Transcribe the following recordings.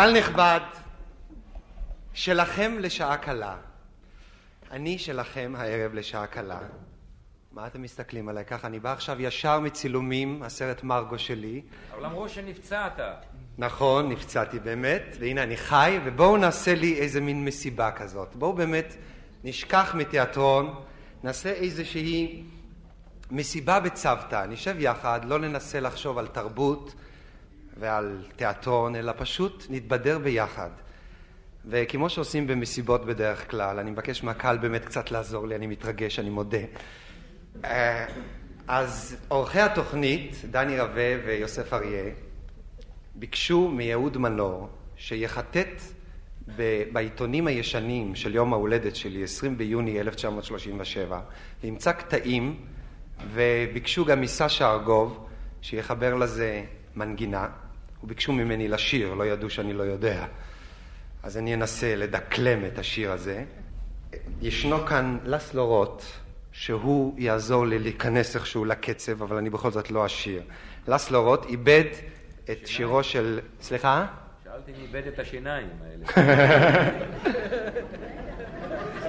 קהל נכבד, שלכם לשעה קלה. אני שלכם הערב לשעה קלה. מה אתם מסתכלים עליי ככה? אני בא עכשיו ישר מצילומים, הסרט מרגו שלי. אבל אמרו שנפצעת. נכון, נפצעתי באמת, והנה אני חי, ובואו נעשה לי איזה מין מסיבה כזאת. בואו באמת נשכח מתיאטרון, נעשה איזושהי מסיבה בצוותא. נשב יחד, לא ננסה לחשוב על תרבות ועל תיאטרון, אלא פשוט נתבדר ביחד. וכמו שעושים במסיבות בדרך כלל, אני מבקש מהקהל באמת קצת לעזור לי, אני מתרגש, אני מודה. אה, אז עורכי התוכנית, דני רווה ויוסף אריה, ביקשו מיהוד מנור שיחטט בעיתונים הישנים של יום ההולדת שלי, 20 ביוני 1937, וימצא קטעים, וביקשו גם מסשה ארגוב שיחבר לזה מנגינה, וביקשו ממני לשיר, לא ידעו שאני לא יודע. אז אני אנסה לדקלם את השיר הזה. ישנו כאן לסלו רוט, שהוא יעזור לי להיכנס איכשהו לקצב, אבל אני בכל זאת לא אשיר. לסלו רוט איבד את שירו של... סליחה? שאלתי אם איבד את השיניים האלה.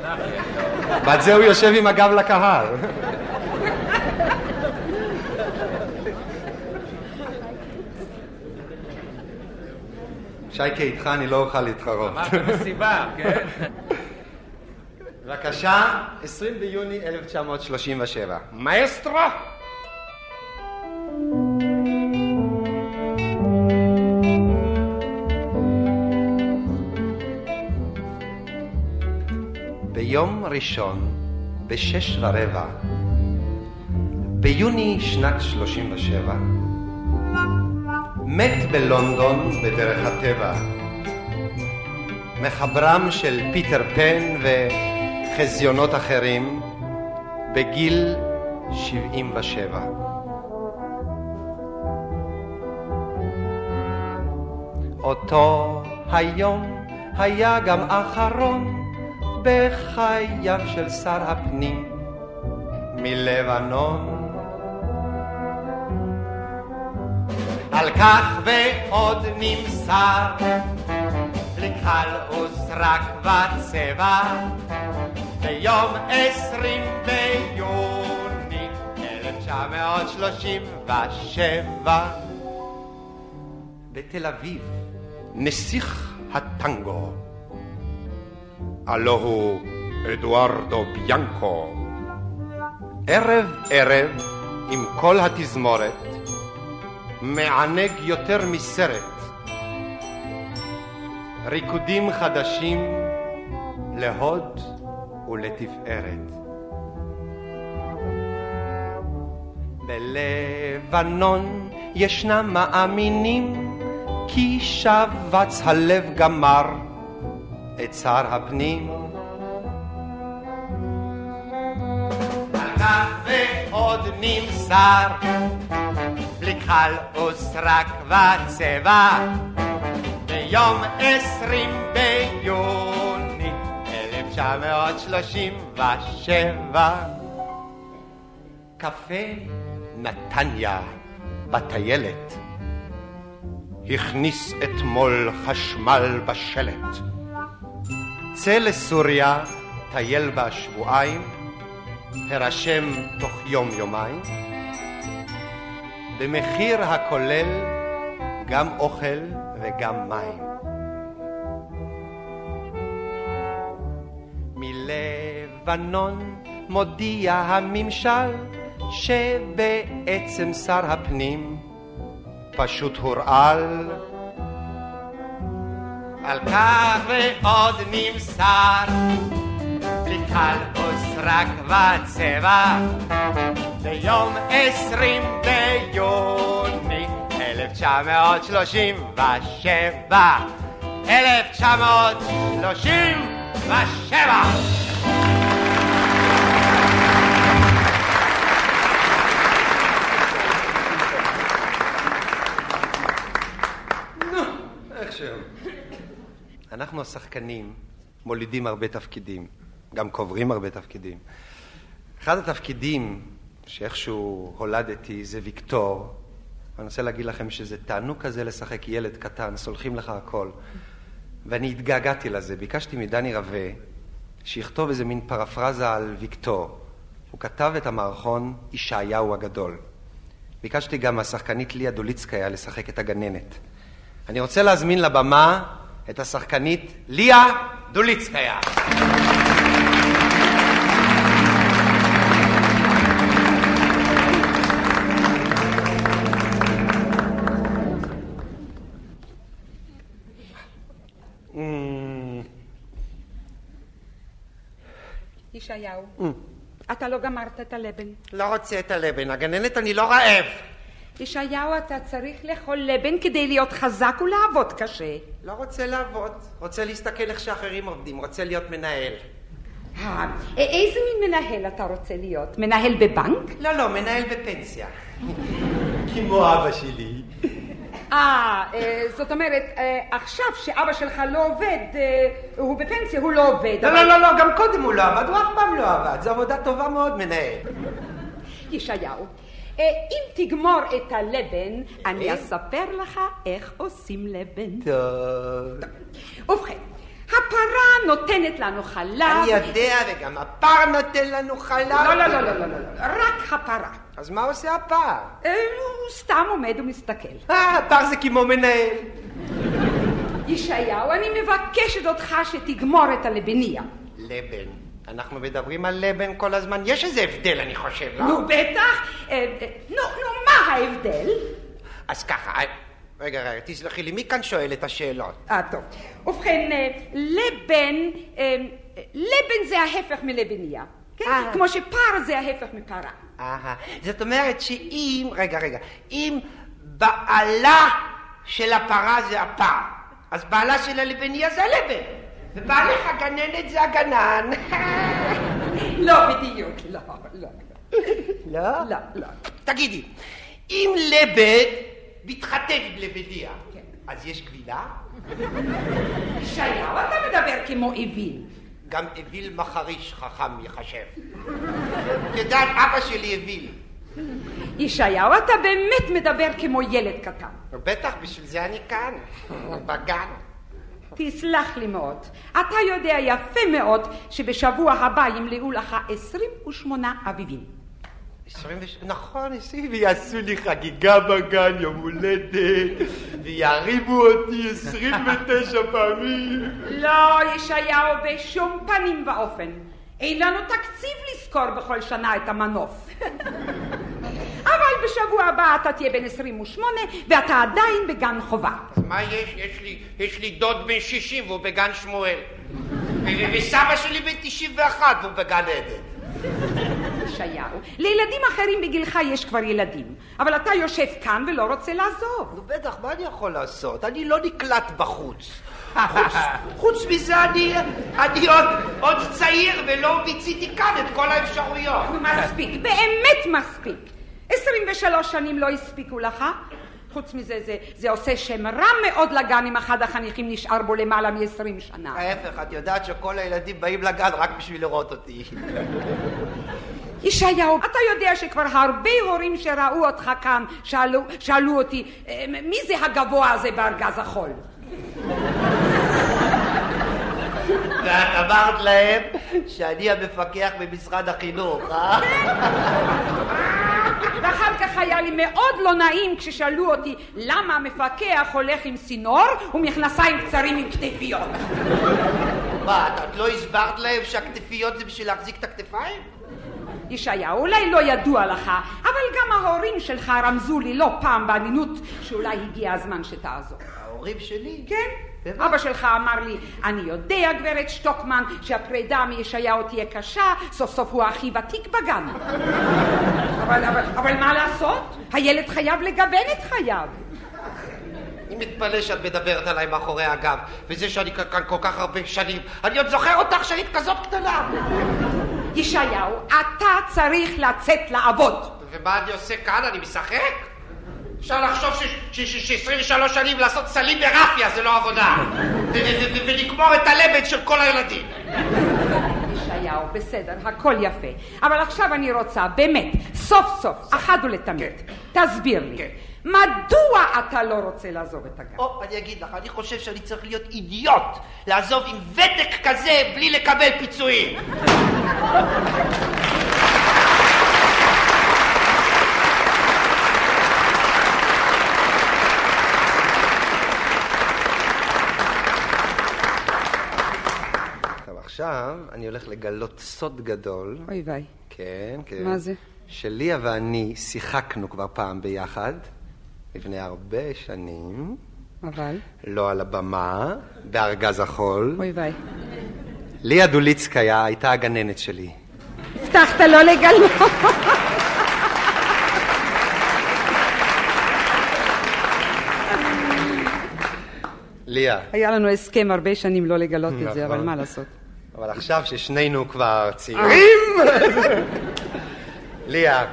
ועל זה הוא יושב עם הגב לקהל. שייקה, איתך אני לא אוכל להתחרות. אמרת מסיבה, כן? בבקשה, 20 ביוני 1937. מאסטרו! ביום ראשון, בשש ורבע, ביוני שנת 37, מת בלונדון בדרך הטבע מחברם של פיטר פן וחזיונות אחרים בגיל 77. אותו היום היה גם אחרון בחייו של שר הפנים מלבנון על כך ועוד נמסר. לקהל וסרק וצבע ביום עשרים ביוני אלף תשע מאות שלושים ושבע. בתל אביב נסיך הטנגו הלא הוא אדוארדו ביאנקו. ערב ערב עם כל התזמורת מענג יותר מסרט. ריקודים חדשים להוד ולתפארת. בלבנון ישנם מאמינים כי שבץ הלב גמר את שר הפנים. על ועוד נמסר בלי כחל וסרק וצבע ביום עשרים ביוני אלף תשע מאות שלושים ושבע. קפה נתניה בטיילת הכניס אתמול חשמל בשלט. צא לסוריה, טייל בה שבועיים, הרשם תוך יום-יומיים במחיר הכולל גם אוכל וגם מים. מלבנון מודיע הממשל שבעצם שר הפנים פשוט הורעל. על כך ועוד נמסר בלי קל וסרק סרק וצבע ביום עשרים ביוני אלף תשע מאות שלושים ושבע. אלף תשע מאות שלושים ושבע. איכשהו. אנחנו השחקנים מולידים הרבה תפקידים, גם קוברים הרבה תפקידים. אחד התפקידים שאיכשהו הולדתי זה ויקטור. אני רוצה להגיד לכם שזה תענוג כזה לשחק ילד קטן, סולחים לך הכל. ואני התגעגעתי לזה, ביקשתי מדני רווה שיכתוב איזה מין פרפרזה על ויקטור. הוא כתב את המערכון ישעיהו הגדול. ביקשתי גם מהשחקנית ליה דוליצקיה לשחק את הגננת. אני רוצה להזמין לבמה את השחקנית ליה דוליצקיה. ישעיהו, אתה לא גמרת את הלבן. לא רוצה את הלבן, הגננת אני לא רעב. ישעיהו, אתה צריך לאכול לבן כדי להיות חזק ולעבוד קשה. לא רוצה לעבוד, רוצה להסתכל איך שאחרים עובדים, רוצה להיות מנהל. אה, איזה מין מנהל אתה רוצה להיות? מנהל בבנק? לא, לא, מנהל בפנסיה. כמו אבא שלי. אה, אה, זאת אומרת, אה, עכשיו שאבא שלך לא עובד, אה, הוא בפנסיה, הוא לא עובד. לא, לא, לא, לא, גם קודם הוא לא עבד, הוא אף פעם לא עבד, זו עבודה טובה מאוד, מנהל. ישעיהו, אם תגמור את הלבן, אני? אספר לך איך עושים לבן. טוב. ובכן, הפרה נותנת לנו חלב. אני יודע, וגם הפר נותן לנו חלב. לא, לא, לא, לא, לא, לא, לא, רק הפרה. אז מה עושה הפר? אה, הוא סתם עומד ומסתכל. אה, הפר זה כמו מנהל. ישעיהו, אני מבקשת אותך שתגמור את הלבניה. לבן. אנחנו מדברים על לבן כל הזמן, יש איזה הבדל, אני חושב, לא? נו, בטח. אה, אה, נו, נו, מה ההבדל? אז ככה, רגע, רגע, תסלחי לי, מי כאן שואל את השאלות? אה, טוב. ובכן, אה, לבן, אה, לבן זה ההפך מלבניה. כן? אה. כמו שפר זה ההפך מפרה. אהה, זאת אומרת שאם, רגע, רגע, אם בעלה של הפרה זה הפר, אז בעלה של הלבניה זה הלבן, ובעלך הגננת זה הגנן. לא בדיוק, לא, לא. לא? לא, לא. תגידי, אם לבד מתחתן עם לבדיה, כן. אז יש קבילה? ישעיהו, אתה מדבר כמו אוויל. גם אוויל מחריש חכם יחשב. יודעת, אבא שלי אוויל. ישעיהו, אתה באמת מדבר כמו ילד קטן. בטח, בשביל זה אני כאן, בגן. תסלח לי מאוד. אתה יודע יפה מאוד שבשבוע הבא ימלאו לך 28 אביבים. 26, נכון, ויעשו לי חגיגה בגן, יום הולדת, וירימו אותי 29 פעמים. לא, ישעיהו, בשום פנים ואופן. אין לנו תקציב לזכור בכל שנה את המנוף. אבל בשבוע הבא אתה תהיה בן 28 ואתה עדיין בגן חובה. אז מה יש? יש לי, יש לי דוד בן 60 והוא בגן שמואל. וסבא שלי בן 91 והוא בגן עדן. ישעיהו, לילדים אחרים בגילך יש כבר ילדים, אבל אתה יושב כאן ולא רוצה לעזוב. נו בטח, מה אני יכול לעשות? אני לא נקלט בחוץ. חוץ, חוץ מזה אני, אני עוד, עוד צעיר ולא מיציתי כאן את כל האפשרויות. מספיק, באמת מספיק. 23 שנים לא הספיקו לך? חוץ מזה, זה, זה עושה שם רע מאוד לגן אם אחד החניכים נשאר בו למעלה מ-20 שנה. ההפך, את יודעת שכל הילדים באים לגן רק בשביל לראות אותי. ישעיהו, אתה יודע שכבר הרבה הורים שראו אותך כאן שאלו, שאלו אותי, "אה, מי זה הגבוה הזה בארגז החול? ואת אמרת להם שאני המפקח במשרד החינוך, אה? ואחר כך היה לי מאוד לא נעים כששאלו אותי למה המפקח הולך עם צינור ומכנסיים קצרים עם כתפיות. מה, את, לא הסברת להם שהכתפיות זה בשביל להחזיק את הכתפיים? ישעיהו, אולי לא ידוע לך, אבל גם ההורים שלך רמזו לי לא פעם באמינות שאולי הגיע הזמן שתעזור. ההורים שלי? כן? אבא שלך אמר לי, אני יודע, גברת שטוקמן, שהפרידה מישעיהו תהיה קשה, סוף סוף הוא הכי ותיק בגן. אבל, אבל, אבל מה לעשות? הילד חייב לגוון את חייו. אני מתפלא שאת מדברת עליי מאחורי הגב, וזה שאני כאן כל כך הרבה שנים, אני עוד זוכר אותך שהיית כזאת קטנה. ישעיהו, אתה צריך לצאת לעבוד. ומה אני עושה כאן? אני משחק? אפשר לחשוב ש-23 שנים לעשות סלים ברפיה זה לא עבודה. ולגמור את הלמד של כל הילדים. ישעיהו, בסדר, הכל יפה. אבל עכשיו אני רוצה, באמת, סוף סוף, אחת ולתמיד, תסביר לי, כן. מדוע אתה לא רוצה לעזוב את הגן? או, אני אגיד לך, אני חושב שאני צריך להיות אידיוט, לעזוב עם ותק כזה בלי לקבל פיצויים. טוב, עכשיו אני הולך לגלות סוד גדול. אוי ויי, כן, כן. מה זה? שליה ואני שיחקנו כבר פעם ביחד, לפני הרבה שנים, אבל? לא על הבמה, בארגז החול. אוי ויי. ליה דוליצקיה הייתה הגננת שלי. הבטחת לא לגלות. ליה, היה לנו הסכם הרבה שנים לא לגלות את זה, נכון. אבל מה לעשות? אבל עכשיו ששנינו כבר צעירים... ליה,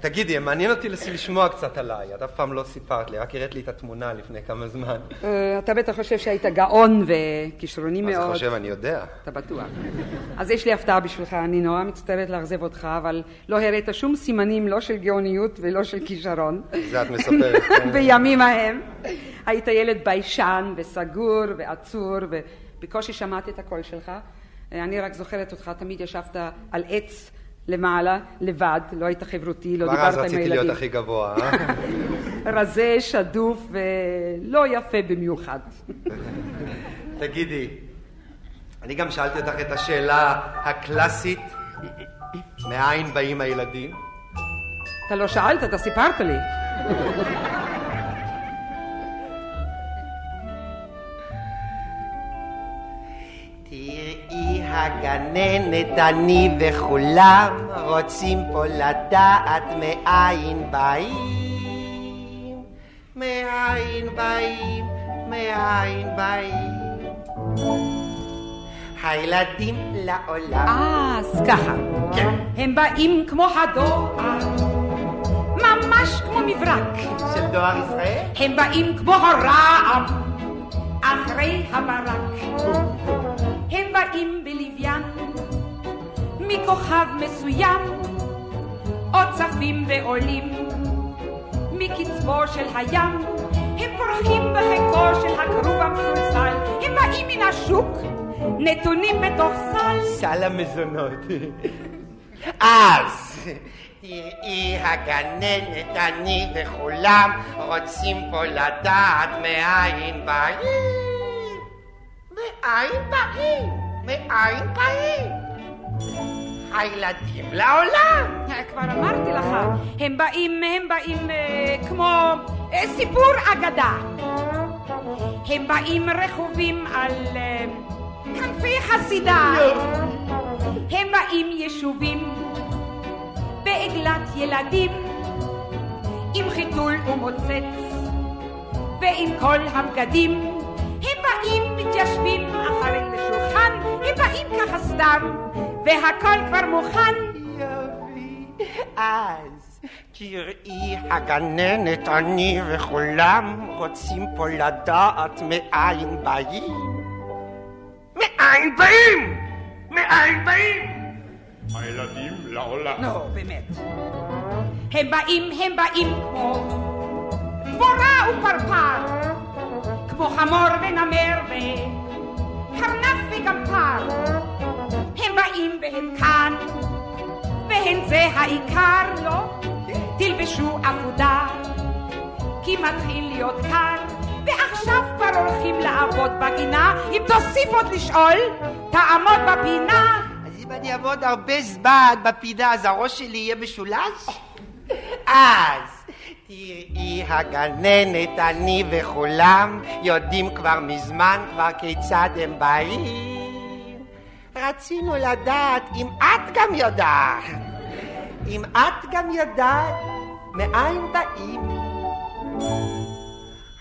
תגידי, מעניין אותי לשמוע קצת עליי. את אף פעם לא סיפרת לי, רק הראית לי את התמונה לפני כמה זמן. אה, אתה בטח חושב שהיית גאון וכישרוני מה זה מאוד. חושב, אני יודע. אתה בטוח. אז יש לי הפתעה בשבילך, אני נורא מצטערת לאכזב אותך, אבל לא הראת שום סימנים, לא של גאוניות ולא של כישרון. זה את מספרת. כן. בימים ההם. היית ילד ביישן וסגור ועצור, ובקושי שמעתי את הקול שלך. אני רק זוכרת אותך, תמיד ישבת על עץ למעלה, לבד, לא היית חברותי, לא כבר דיברת אז עם רציתי הילדים. להיות הכי גבוה. אה? רזה, שדוף ולא יפה במיוחד. תגידי, אני גם שאלתי אותך את השאלה הקלאסית, מאין באים הילדים? אתה לא שאלת, אתה סיפרת לי. הגננת, אני וכולם רוצים פה לדעת מאין באים, מאין באים, מאין באים. הילדים לעולם. אז ככה. כן. הם באים כמו הדואר, ממש כמו מברק. של דואר ישראל? הם באים כמו הרעם, אחרי הברק. הם באים בלוויין, מכוכב מסוים, או צפים ועולים, מקצבו של הים. הם פורחים בחיקו של הכרוב המסולסל, הם באים מן השוק, נתונים בתוך סל. סל המזונות. אז, תראי הגננת, אני וכולם רוצים פה לדעת מאין באים. מאין באים? מאין באים? הילדים לעולם. כבר אמרתי לך, הם באים, הם באים אה, כמו אה, סיפור אגדה. הם באים רכובים על אה, כנפי חסידה. הם באים יישובים בעגלת ילדים עם חיתול ומוצץ ועם כל הבגדים. הם באים מתיישבים אחרי לשולחן, הם באים ככה סתם, והכל כבר מוכן. יופי. אז תראי הגננת, אני וכולם רוצים פה לדעת מאין באים. מאין באים? מאין באים? הילדים לעולם. נו, באמת. הם באים, הם באים כמו חמור ונמר וקרנף וגמפר. הם באים והם כאן, והן זה העיקר, לא? תלבשו עבודה, כי מתחיל להיות קר, ועכשיו כבר הולכים לעבוד בגינה. אם תוסיף עוד לשאול, תעמוד בפינה. אז אם אני אעבוד הרבה זמן בפינה, אז הראש שלי יהיה משולש? אז תראי הגננת, אני וכולם יודעים כבר מזמן כבר כיצד הם באים. רצינו לדעת אם את גם יודעת, אם את גם יודעת מאין באים.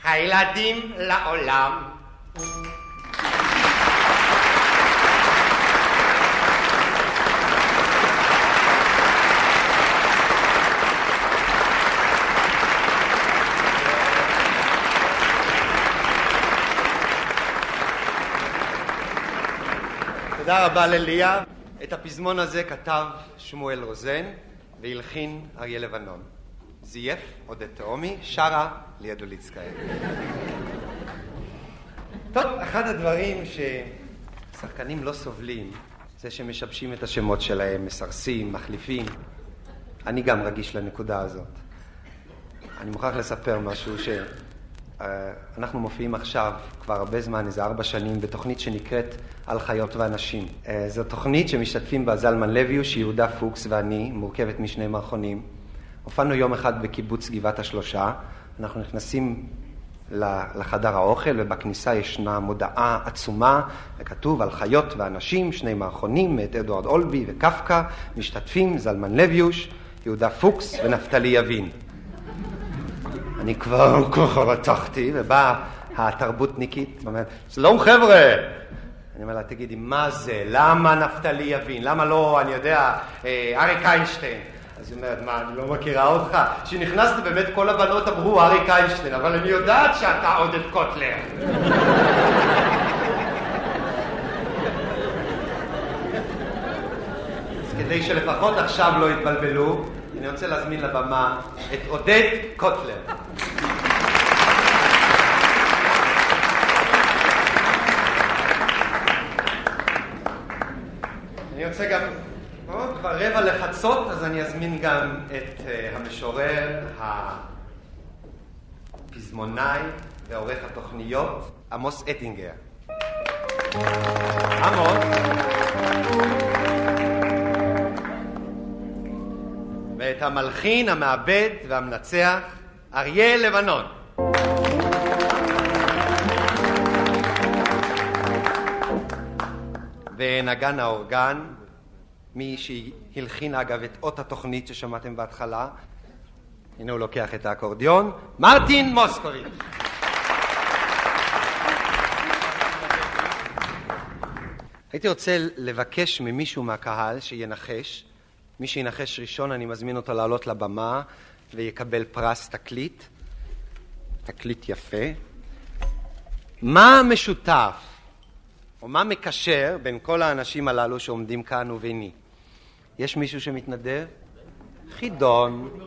הילדים לעולם. תודה רבה לליה. את הפזמון הזה כתב שמואל רוזן והלחין אריה לבנון. זייף עודד תהומי, שרה ליה דוליצקאי. טוב, אחד הדברים ששחקנים לא סובלים זה שמשבשים את השמות שלהם, מסרסים, מחליפים. אני גם רגיש לנקודה הזאת. אני מוכרח לספר משהו ש... אה, אנחנו מופיעים עכשיו כבר הרבה זמן, איזה ארבע שנים, בתוכנית שנקראת על חיות ואנשים. אה, זו תוכנית שמשתתפים בה זלמן לויוש, יהודה פוקס ואני, מורכבת משני מערכונים. הופענו יום אחד בקיבוץ גבעת השלושה, אנחנו נכנסים לחדר האוכל ובכניסה ישנה מודעה עצומה וכתוב על חיות ואנשים, שני מערכונים את אדוארד אולבי וקפקא, משתתפים זלמן לויוש, יהודה פוקס ונפתלי יבין. אני כבר ככה רתחתי, ובאה התרבותניקית, ואומרת, שלום חבר'ה! אני אומר לה, תגידי, מה זה? למה נפתלי יבין? למה לא, אני יודע, אה, אריק איינשטיין? אז היא אומרת, מה, אני לא מכירה אותך? כשנכנסתי באמת כל הבנות אמרו אריק איינשטיין, אבל אני יודעת שאתה עודד קוטלר. אז כדי שלפחות עכשיו לא יתבלבלו, אני רוצה להזמין לבמה את עודד קוטלר. אני רוצה גם, כבר רבע לחצות, אז אני אזמין גם את uh, המשורר, הפזמונאי ועורך התוכניות, עמוס אטינגר. עמוס. ואת המלחין, המעבד והמנצח, אריה לבנון. ונגן האורגן, מי שהלחין אגב את אות התוכנית ששמעתם בהתחלה, הנה הוא לוקח את האקורדיון, מרטין מוסקוביץ'. הייתי רוצה לבקש ממישהו מהקהל שינחש מי שינחש ראשון, אני מזמין אותו לעלות לבמה ויקבל פרס תקליט, תקליט יפה. מה משותף, או מה מקשר בין כל האנשים הללו שעומדים כאן וביני? יש מישהו שמתנדב? חידון.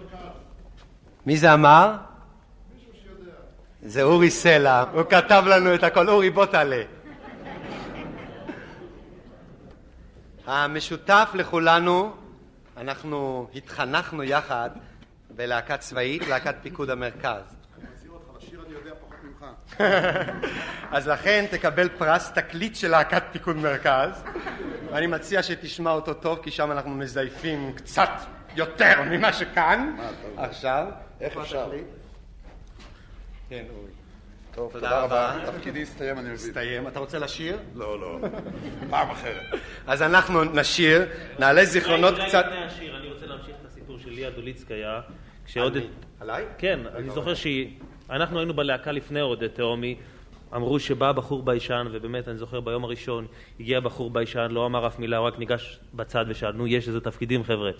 מי זה אמר? זה אורי סלע, הוא כתב לנו את הכל. אורי, בוא תעלה. המשותף לכולנו אנחנו התחנכנו יחד בלהקה צבאית, להקת פיקוד המרכז. אז לכן תקבל פרס תקליט של להקת פיקוד מרכז, ואני מציע שתשמע אותו טוב, כי שם אנחנו מזייפים קצת יותר ממה שכאן. עכשיו. איך אפשר? כן, אורי. טוב, תודה רבה. תפקידי הסתיים, אני מבין. הסתיים. אתה רוצה לשיר? לא, לא. פעם אחרת. אז אנחנו נשיר, נעלה זיכרונות אולי קצת... לפני השיר, אני רוצה להמשיך את הסיפור של ליה דוליצקיה, כשעודד... עליי? כן, אני זוכר שאנחנו היינו בלהקה לפני עודד תהומי, אמרו שבא בחור ביישן, ובאמת, אני זוכר ביום הראשון הגיע בחור ביישן, לא אמר אף מילה, הוא רק ניגש בצד ושאל, נו, יש איזה תפקידים, חבר'ה.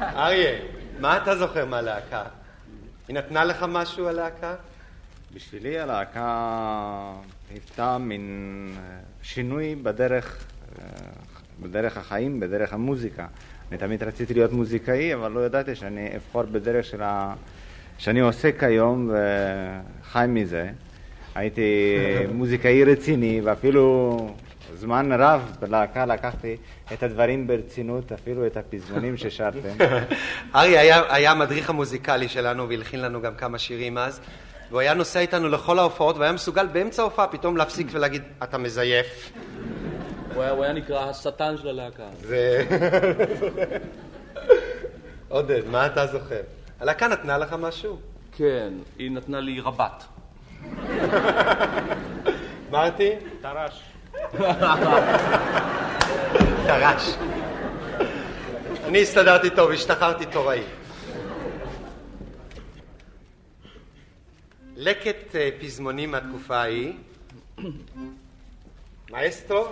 אריה, מה אתה זוכר מהלהקה? היא נתנה לך משהו הלהקה? בשבילי הלהקה היוותה מין אה, שינוי בדרך, אה, בדרך החיים, בדרך המוזיקה. אני תמיד רציתי להיות מוזיקאי, אבל לא ידעתי שאני אבחור בדרך של ה... שאני עושה כיום וחי מזה. הייתי מוזיקאי רציני, ואפילו זמן רב בלהקה לקחתי את הדברים ברצינות, אפילו את הפזמונים ששרתם. אריה היה, היה המדריך המוזיקלי שלנו והלחין לנו גם כמה שירים אז, והוא היה נוסע איתנו לכל ההופעות והיה מסוגל באמצע ההופעה פתאום להפסיק ולהגיד, אתה מזייף. הוא היה- הוא היה נקרא השטן של הלהקה. זה... עודד, מה אתה זוכר? הלהקה נתנה לך משהו? כן, היא נתנה לי רבת. מרטי? טרש. טרש. אני הסתדרתי טוב, השתחררתי תוראי. לקט אה, פזמונים מהתקופה ההיא. מאסטרו?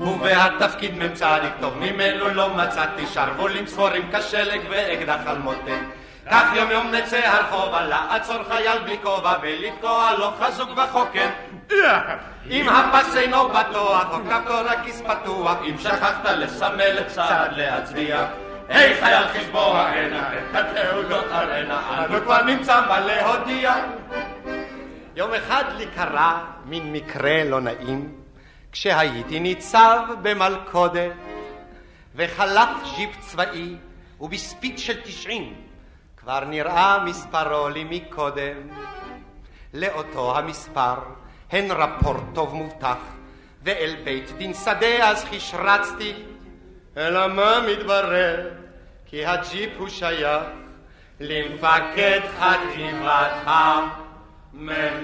ובהתפקיד מ"צ לכתוב ממנו לא מצאתי שרוולים ספורים כשלג ואקדח על מותן כך יום יום נצא הרחובה לעצור חייל בלי כובע ולתקוע לו חזוק וחוקן. אם הפס אינו בטוח או כפתור הכיס פתוח אם שכחת לסמל צעד להצביע היי חייל חשבוע הנה את התעודות הראנה אנו כבר נמצא מה להודיע. יום אחד לי קרה מין מקרה לא נעים כשהייתי ניצב במלכודת וחלף ג'יפ צבאי ובספיד של תשעים כבר נראה מספרו לי מקודם לאותו המספר הן רפורט טוב מובטח ואל בית דין שדה אז חשרצתי אלא מה מתברר כי הג'יפ הוא שייך למפקד חטיבת המ"צבים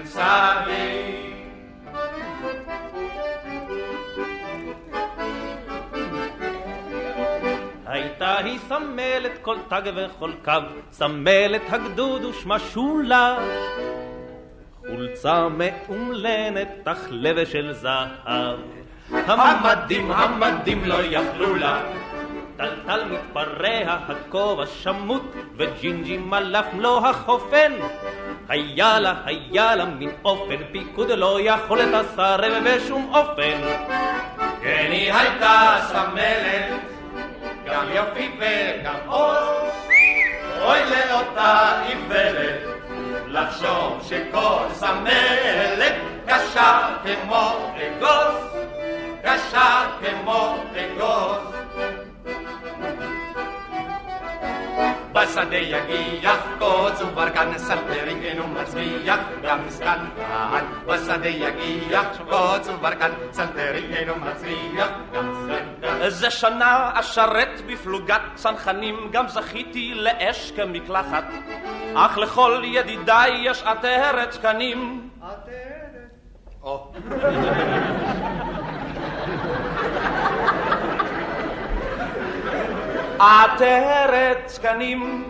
הייתה היא סמלת כל תג וכל קו, סמלת הגדוד ושמה שולה. חולצה מאומלנת, אך לבש של זהב. המדים, המדים לא יכלו לה. טלטל מתפרע, הכובע שמוט, וג'ינג'י מלף מלוא החופן. היה לה, היה לה מין אופן, פיקוד לא יכול את הסרב בשום אופן. כן היא הייתה סמלת גם יופי וגם עוז. אוי לאותה איוולת לחשוב שכל סמלת קשה כמו אגוז. קשה כמו אגוז בשדה יגיח קוץ וברקן סלטרינג אינו מצביח גם כהן בשדה יגיח קוץ וברקן סלטרינג אינו מצביח גם כהן זה שנה אשרת בפלוגת צנחנים, גם זכיתי לאש כמקלחת. אך לכל ידידיי יש עטרת זקנים. או. עטרת זקנים,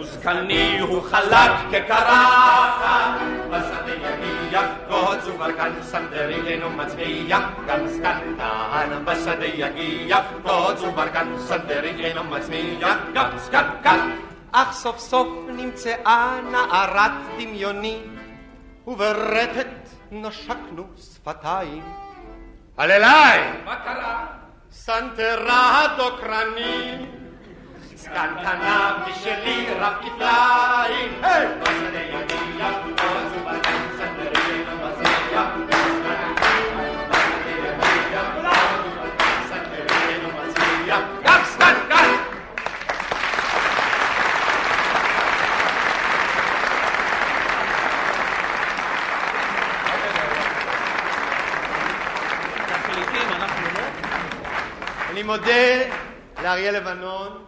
וזקני הוא חלק כקרחת. בשדה יגיח קוץ וברקן סלטרינג אינו מצביח גם סגן כהן בשדה יגיח קוץ וברקן סלטרינג אינו מצביח גם סגן כהן אך סוף סוף נמצאה נערת דמיוני וברטט נשקנו שפתיים הללי! מה קרה? סנטרה הדוקרני סגן כנב משלי רב כפליים בשדה מודה לאריה לבנון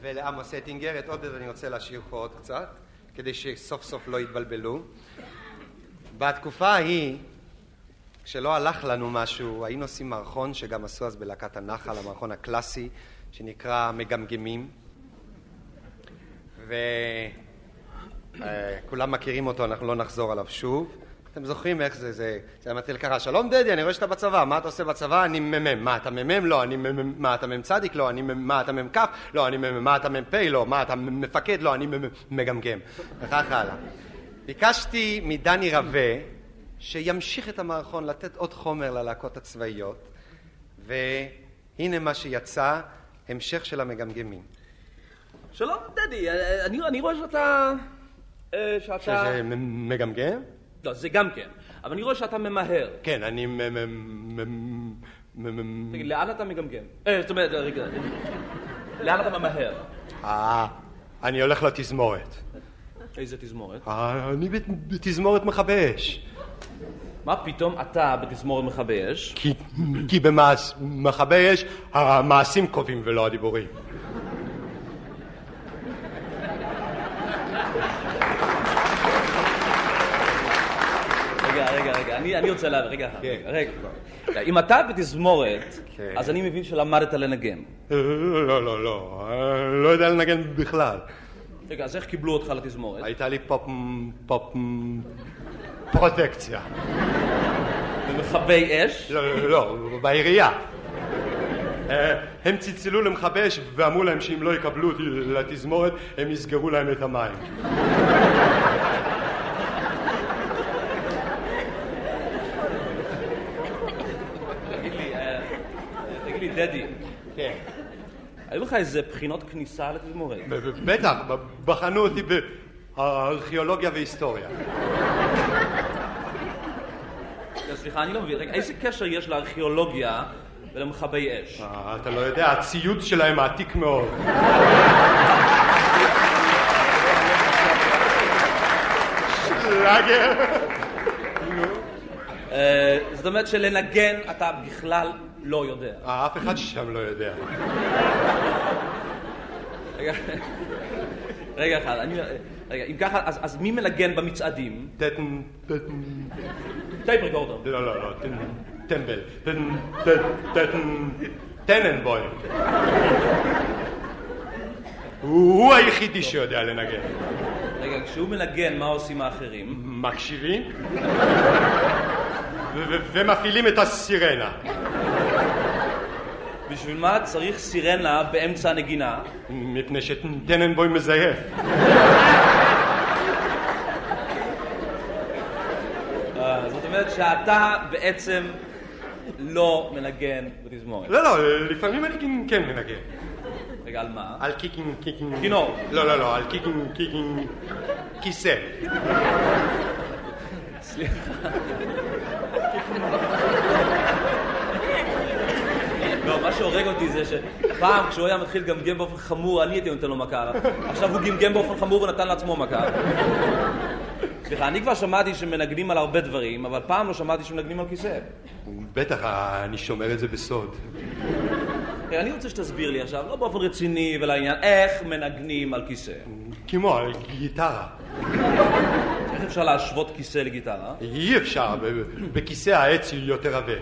ולעמוס אטינגר, את עודד אני רוצה להשאיר פה עוד קצת, כדי שסוף סוף לא יתבלבלו. בתקופה ההיא, כשלא הלך לנו משהו, היינו עושים מערכון שגם עשו אז בלהקת הנחל, המערכון הקלאסי, שנקרא מגמגמים. וכולם מכירים אותו, אנחנו לא נחזור עליו שוב. אתם זוכרים איך זה, זה, זה מתחיל ככה, שלום דדי, אני רואה שאתה בצבא, מה אתה עושה בצבא? אני מ"מ, מה אתה מ"מ? לא, אני מ"מ, מה אתה מ"צ? לא, אני מ"מ, מה אתה מ"כ? לא, אני מ"מ, מה אתה מ"פ? לא, מה אתה מפקד? לא, אני מ"מ, מגמגם, וכך הלאה. ביקשתי מדני רווה שימשיך את המערכון, לתת עוד חומר ללהקות הצבאיות, והנה מה שיצא, המשך של המגמגמים. שלום, דדי, אני אני רואה שאתה... אה, שאתה... שזה מגמגם? לא, זה גם כן. אבל אני רואה שאתה ממהר. כן, אני מ... מ- מ- מ- תגיד, לאן אתה מגמגם? אה, זאת אומרת, רגע, לאן אתה ממהר? אה, אני הולך לתזמורת. איזה תזמורת? אה, אני בת- בתזמורת מכבי אש. מה פתאום אתה בתזמורת מכבי אש? כי, כי במכבי אש המעשים קובעים ולא הדיבורים. רגע, רגע, רגע, אני, אני רוצה להבין, רגע, אחד, רגע, אם אתה בתזמורת, כן. אז אני מבין שלמדת לנגן. לא, לא, לא, לא, לא יודע לנגן בכלל. רגע, אז איך קיבלו אותך לתזמורת? הייתה לי פופ... פופ... פרוטקציה. במכבי אש? לא, לא, לא, בעירייה. אה, הם צלצלו למכבי אש ואמרו להם שאם לא יקבלו אותי לתזמורת הם יסגרו להם את המים. תגיד לי, אה, תגיד לי, דדי, כן. היו לך איזה בחינות כניסה לתזמורת? בטח, בחנו אותי בארכיאולוגיה והיסטוריה. סליחה, אני לא מבין, רגע, איזה קשר יש לארכיאולוגיה ולמכבי אש? אה, אתה לא יודע, הציוד שלהם עתיק מאוד. שלאגר. אה, זאת אומרת שלנגן אתה בכלל לא יודע. אה, אף אחד שם לא יודע. רגע, רגע אחד, אני... רגע, אם ככה, אז, אז מי מנגן במצעדים? טטן, טטן, tape recorder. לא, לא, לא, טן, טמבל, טן, טן, טטן, טננבוים. הוא היחידי שיודע לנגן. רגע, כשהוא מנגן, מה עושים האחרים? מקשיבים ומפעילים את הסירנה. בשביל מה צריך סירנה באמצע הנגינה? מפני שטננבוים מזייף. אה, זאת אומרת שאתה בעצם לא מנגן בתזמורת. לא, לא, לפעמים אני כן- כן מנגן. רגע, על מה? על קיקינג, קיקינג... כינור. לא, לא, לא, על קיקינג, קיקינג... כיסא. לא, מה שהורג אותי זה שפעם כשהוא היה מתחיל לגמגם באופן חמור, אני הייתי נותן לו מכה. עכשיו הוא גמגם באופן חמור ונתן לעצמו מכה. סליחה, אני כבר שמעתי שמנגנים על הרבה דברים, אבל פעם לא שמעתי שמנגנים על כיסא. בטח, אני שומר את זה בסוד. אני רוצה שתסביר לי עכשיו, לא באופן רציני ולעניין, איך מנגנים על כיסא. כמו על גיטרה. איך אפשר להשוות כיסא לגיטרה? אי אפשר, בכיסא העץ יותר עבה.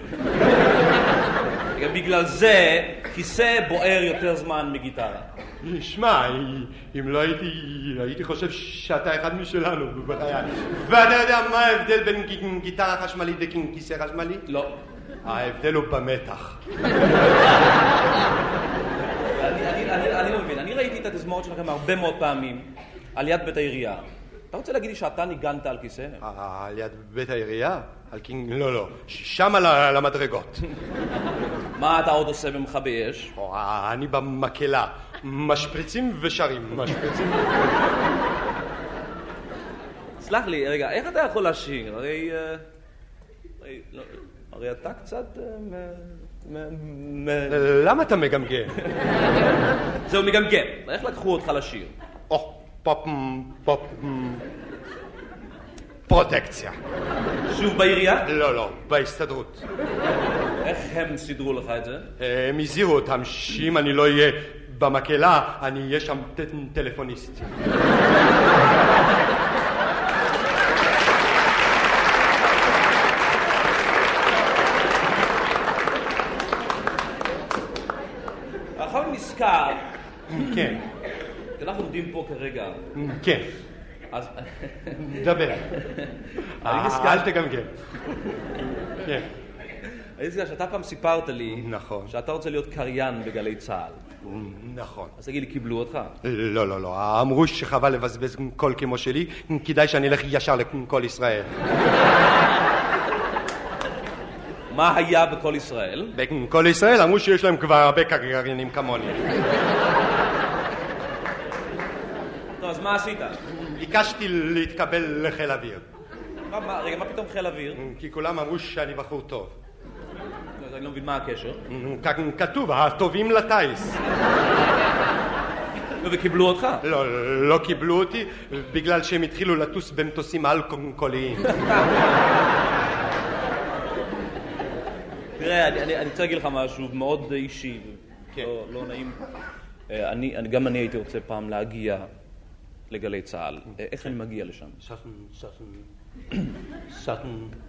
רגע, בגלל זה כיסא בוער יותר זמן מגיטרה. שמע, אם לא הייתי, הייתי חושב שאתה אחד משלנו בחיי. ואתה יודע מה ההבדל בין גיטרה חשמלית וכיסא חשמלי? לא. ההבדל הוא במתח. אני, אני, אני, אני לא מבין, אני ראיתי את התזמורת שלכם הרבה מאוד פעמים על יד בית העירייה. אתה רוצה להגיד לי שאתה ניגנת על כיסא? אה, על יד בית העירייה? על קינג... לא, לא. שם על המדרגות. מה אתה עוד עושה במכבי אש? אה, אני במקהלה. משפריצים ושרים. משפריצים... סלח לי, רגע, איך אתה יכול לשיר? הרי... אה, הרי, לא, הרי אתה קצת... אה, למה אתה מגמגם? זהו, מגמגם. איך לקחו אותך לשיר? או, פופ... פופ... פרוטקציה. שוב בעירייה? לא, לא, בהסתדרות. איך הם סידרו לך את זה? הם הזהירו אותם שאם אני לא אהיה במקהלה, אני אהיה שם טלפוניסט. עכשיו נזכר, כן, אנחנו עומדים פה כרגע, כן, אז... דבר. נזכר- אל תגמגם. כן, אני נזכר שאתה פעם סיפרת לי, נכון. שאתה רוצה להיות קריין בגלי צה"ל. נכון. אז תגיד לי, קיבלו אותך? לא, לא, לא, אמרו שחבל לבזבז קול כמו שלי, כדאי שאני אלך ישר לקול ישראל. מה היה בכל ישראל? בקול ישראל אמרו שיש להם כבר הרבה קריינים כמוני. טוב, אז מה עשית? ביקשתי להתקבל לחיל אוויר, מה- רגע, מה פתאום חיל אוויר? כי כולם אמרו שאני בחור טוב. אז אני לא מבין מה הקשר. כ- כתוב, הטובים לטיס. נו, וקיבלו אותך? לא, לא קיבלו אותי בגלל שהם התחילו לטוס במטוסים על-קוליים. תראה, אני- רוצה להגיד לך משהו מאוד אישי, כן. לא- לא נעים. אה, גם אני הייתי רוצה פעם להגיע לגלי צה"ל. אה, איך אני מגיע לשם?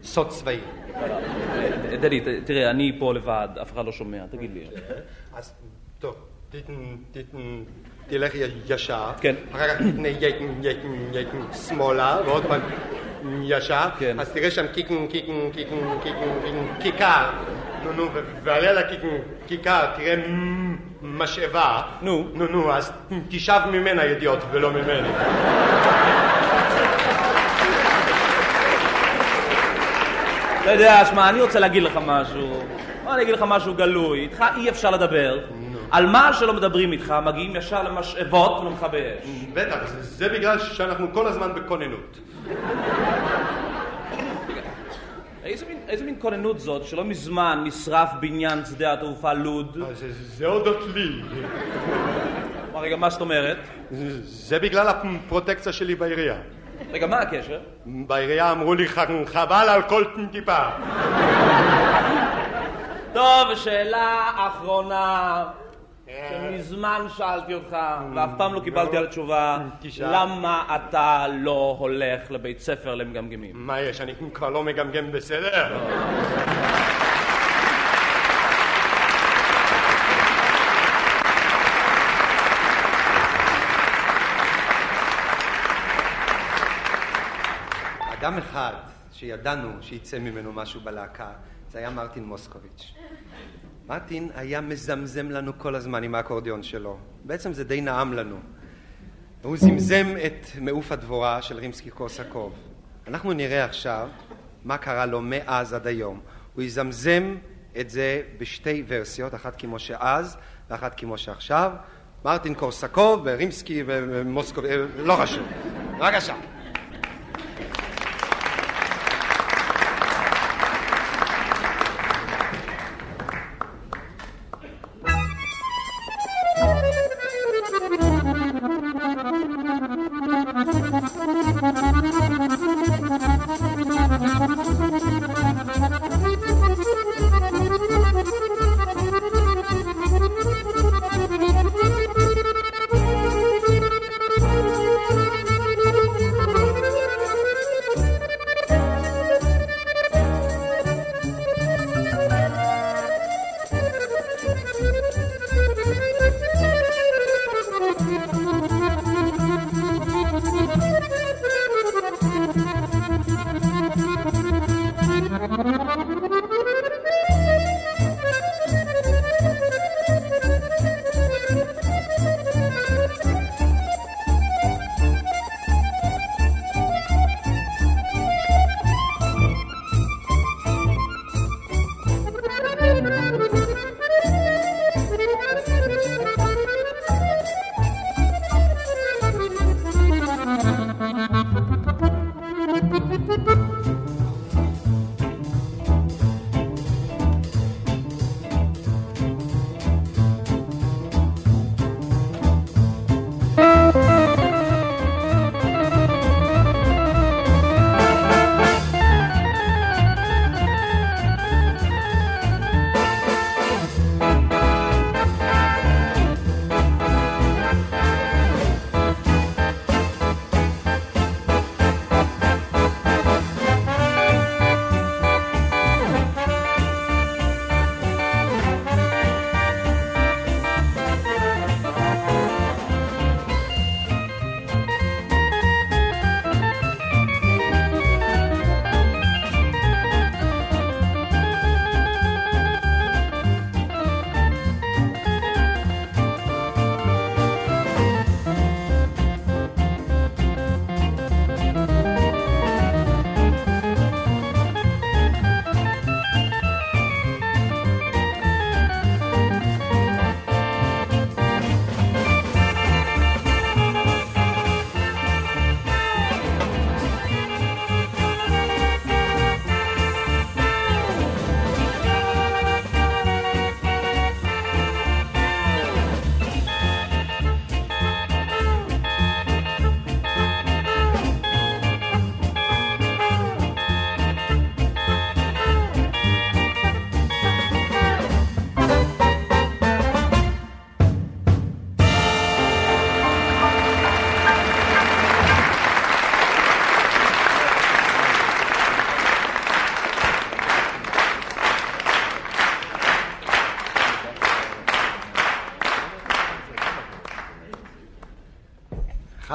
סוד צבאי. אה, דדי, תראה, אני פה לבד, אף אחד לא שומע, תגיד לי. אז טוב, תלך ישר. כן. אחר כך ייתן שמאלה, ועוד פעם ישר. כן. אז תראה שם קיקן, קיקן, קיקן, קיקן, קיקן, כיכר. נו, נו, ו- ועל יד הקיקן, כיכר, תראה משאבה. נו. נו, נו, אז תשאב ממנה ידיעות ולא ממני. אתה יודע, שמע, אני רוצה להגיד לך משהו. בוא אני אגיד לך משהו גלוי. איתך אי אפשר לדבר. על מה שלא מדברים איתך, מגיעים ישר למשאבות ולמכבי אש. בטח, זה- זה בגלל שאנחנו כל הזמן בכוננות. איזה מין, איזה מין כוננות זאת שלא מזמן נשרף בניין שדה התעופה לוד? אז זה- זה הודות לי. מה, רגע, מה זאת אומרת? זה- זה בגלל הפרוטקציה שלי בעירייה. רגע, מה הקשר? בעירייה אמרו לי "ח- חבל על כל טיפה. טוב, שאלה אחרונה, שמזמן שאלתי אותך, ואף פעם לא קיבלתי על תשובה, תשאל. למה אתה לא הולך לבית ספר למגמגמים? מה יש, אני כבר לא מגמגם בסדר? אדם אחד שידענו שיצא ממנו משהו בלהקה, זה היה מרטין מוסקוביץ'. מרטין היה מזמזם לנו כל הזמן עם האקורדיון שלו. בעצם זה די נעם לנו. הוא זמזם את מעוף הדבורה של רימסקי קורסקוב. אנחנו נראה עכשיו מה קרה לו מאז עד היום. הוא יזמזם את זה בשתי ורסיות, אחת כמו שאז ואחת כמו שעכשיו. מרטין קורסקוב ורימסקי ומוסקוב, אה, לא חשוב. בבקשה.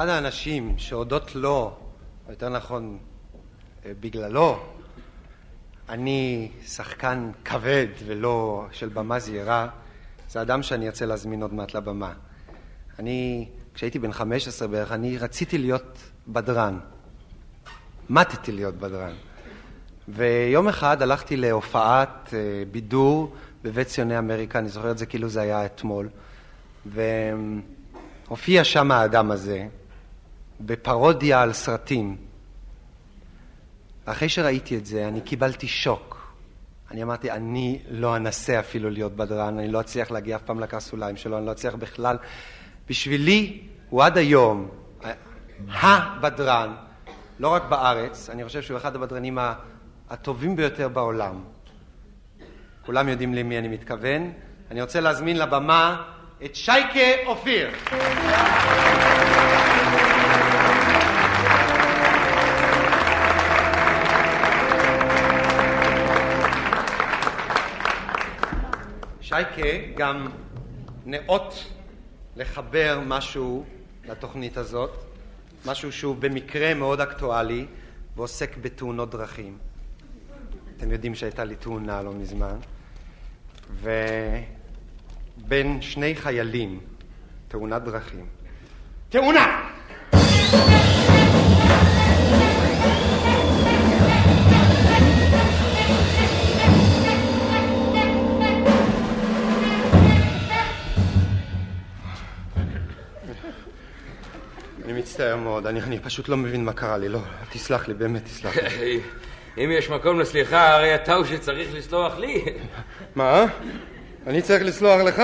אחד האנשים שהודות לו, או יותר נכון, אה, בגללו, אני שחקן כבד ולא של במה זהירה, זה אדם שאני ארצה להזמין עוד מעט לבמה. אני, כשהייתי בן 15 בערך, אני רציתי להיות בדרן. מתתי להיות בדרן. ויום אחד הלכתי להופעת אה, בידור בבית ציוני אמריקה, אני זוכר את זה כאילו זה היה אתמול, והופיע שם האדם הזה בפרודיה על סרטים. ואחרי שראיתי את זה, אני קיבלתי שוק. אני אמרתי, אני לא אנסה אפילו להיות בדרן, אני לא אצליח להגיע אף פעם לקרסוליים שלו, אני לא אצליח בכלל. בשבילי, הוא עד היום הבדרן, לא רק בארץ, אני חושב שהוא אחד הבדרנים הטובים ביותר בעולם. כולם יודעים למי אני מתכוון. אני רוצה להזמין לבמה את שייקה אופיר. שייקה גם נאות לחבר משהו לתוכנית הזאת, משהו שהוא במקרה מאוד אקטואלי ועוסק בתאונות דרכים. אתם יודעים שהייתה לי תאונה לא מזמן, ובין שני חיילים, תאונת דרכים. תאונה! מצטער מאוד, אני, אני פשוט לא מבין מה קרה לי, לא, תסלח לי, באמת תסלח לי. אם יש מקום לסליחה, הרי אתה הוא שצריך לסלוח לי. מה? אני צריך לסלוח לך?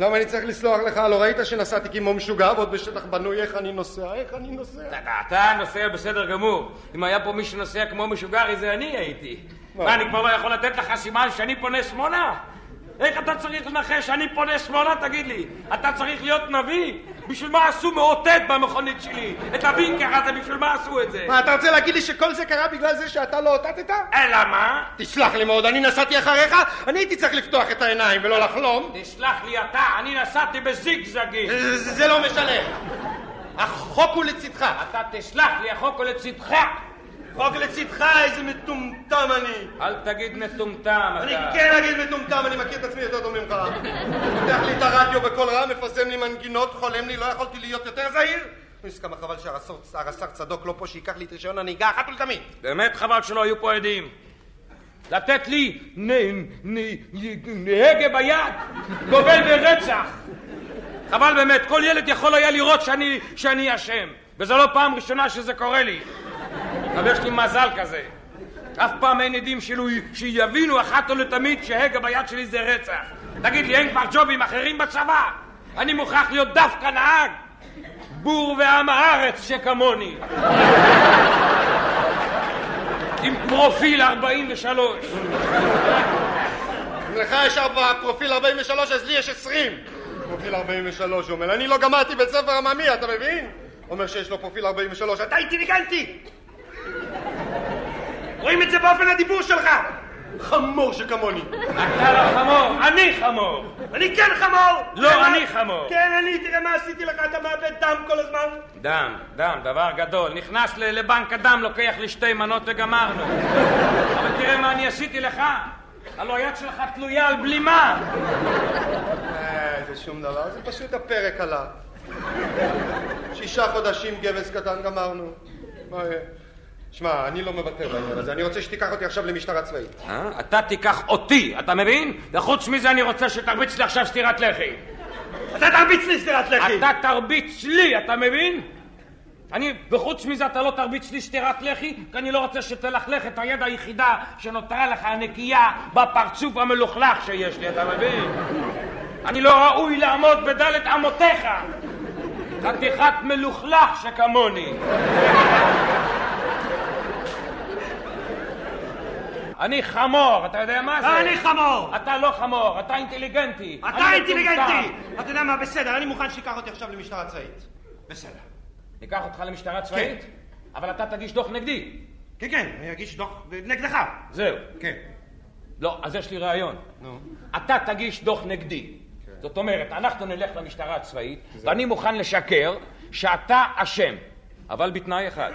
למה אני צריך לסלוח לך? לא ראית שנסעתי כמו משוגע ועוד בשטח בנוי? איך אני נוסע? איך אני נוסע? אתה- נוסע בסדר גמור. אם היה פה מי שנוסע כמו משוגע, זה אני הייתי. מה, אני כבר לא יכול לתת לך סימן שאני פונה שמאלה? איך אתה צריך לנחש שאני פונה שמאלה, תגיד לי? אתה צריך להיות נביא? בשביל מה עשו מאותת במכונית שלי? את הווינקר הזה, בשביל מה עשו את זה? מה, אתה רוצה להגיד לי שכל זה קרה בגלל זה שאתה לא אותתת? אלא מה? תסלח לי מאוד, אני נסעתי אחריך, אני הייתי צריך לפתוח את העיניים ולא לחלום. תסלח לי אתה, אני נסעתי בזיגזגים. זה לא משנה. החוק הוא לצדך. אתה תסלח לי, החוק הוא לצדך. חוק לצדך, איזה מטומטם אני. אל תגיד מטומטם, אני אתה. כן אגיד מטומטם, אני מכיר את עצמי יותר טוב ממך. פותח לי את הרדיו בקול רם, מפזם לי מנגינות, חולם לי, לא יכולתי להיות יותר זהיר. יש כמה חבל שהרס"ר צדוק לא פה, שייקח לי את רישיון הנהיגה אחת ולתמיד. באמת חבל שלא היו פה עדים. לתת לי נהגה ביד, גובל ברצח. חבל באמת, כל ילד יכול היה לראות שאני אשם. וזו לא פעם ראשונה שזה קורה לי. אבל יש לי מזל כזה. אף פעם אין עדים שיבינו אחת ולתמיד שהגה ביד שלי זה רצח. תגיד לי, אין כבר ג'ובים אחרים בצבא? אני מוכרח להיות דווקא נהג. בור ועם הארץ שכמוני. עם פרופיל 43. אם לך יש פרופיל 43, אז לי יש 20. פרופיל 43, הוא אומר, אני לא גמרתי בית ספר עממי, אתה מבין? אומר שיש לו פרופיל 43, אתה אינטליגנטי! רואים את זה באופן הדיבור שלך! חמור שכמוני. אתה לא חמור, אני חמור. אני כן חמור! לא, אני חמור. כן, אני, תראה מה עשיתי לך, אתה מאבד דם כל הזמן. דם, דם, דבר גדול. נכנס לבנק הדם, לוקח לי שתי מנות וגמרנו. אבל תראה מה אני עשיתי לך. הלוא היד שלך תלויה על בלימה. אה, זה שום דבר, זה פשוט הפרק עלה. שישה חודשים גבס קטן גמרנו. מה יהיה? שמע, אני לא מוותר בעניין הזה, אני רוצה שתיקח אותי עכשיו למשטרה צבאית. אה? אתה תיקח אותי, אתה מבין? וחוץ מזה אני רוצה שתרביץ לי עכשיו סטירת לחי. אתה תרביץ לי סטירת לחי! אתה תרביץ לי, אתה מבין? אני, וחוץ מזה אתה לא תרביץ לי סטירת לחי, כי אני לא רוצה שתלכלך את היד היחידה שנותרה לך הנקייה בפרצוף המלוכלך שיש לי, אתה מבין? אני לא ראוי לעמוד בדלת אמותיך, חתיכת מלוכלך שכמוני. אני חמור, אתה יודע מה זה? אני חמור! אתה לא חמור, אתה אינטליגנטי. אתה אינטליגנטי! אתה יודע מה, בסדר, אני מוכן שתיקח אותי עכשיו למשטרה צבאית. בסדר. ניקח אותך למשטרה צבאית? אבל אתה תגיש דוח נגדי. כן, כן, אני אגיש דוח נגדך. זהו. כן. לא, אז יש לי רעיון. נו. אתה תגיש דוח נגדי. זאת אומרת, אנחנו נלך למשטרה הצבאית, ואני מוכן לשקר, שאתה אשם, אבל בתנאי אחד,